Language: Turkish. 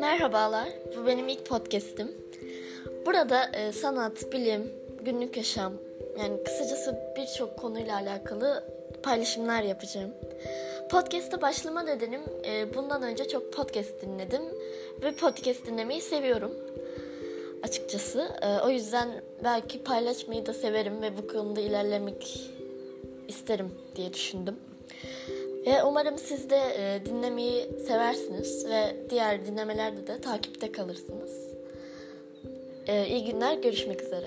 Merhabalar, bu benim ilk podcast'im. Burada e, sanat, bilim, günlük yaşam, yani kısacası birçok konuyla alakalı paylaşımlar yapacağım. Podcast'a başlama nedenim e, bundan önce çok podcast dinledim ve podcast dinlemeyi seviyorum açıkçası. E, o yüzden belki paylaşmayı da severim ve bu konuda ilerlemek isterim diye düşündüm. Ve umarım siz de e, dinlemeyi seversiniz ve diğer dinlemelerde de takipte kalırsınız. E, iyi günler, görüşmek üzere.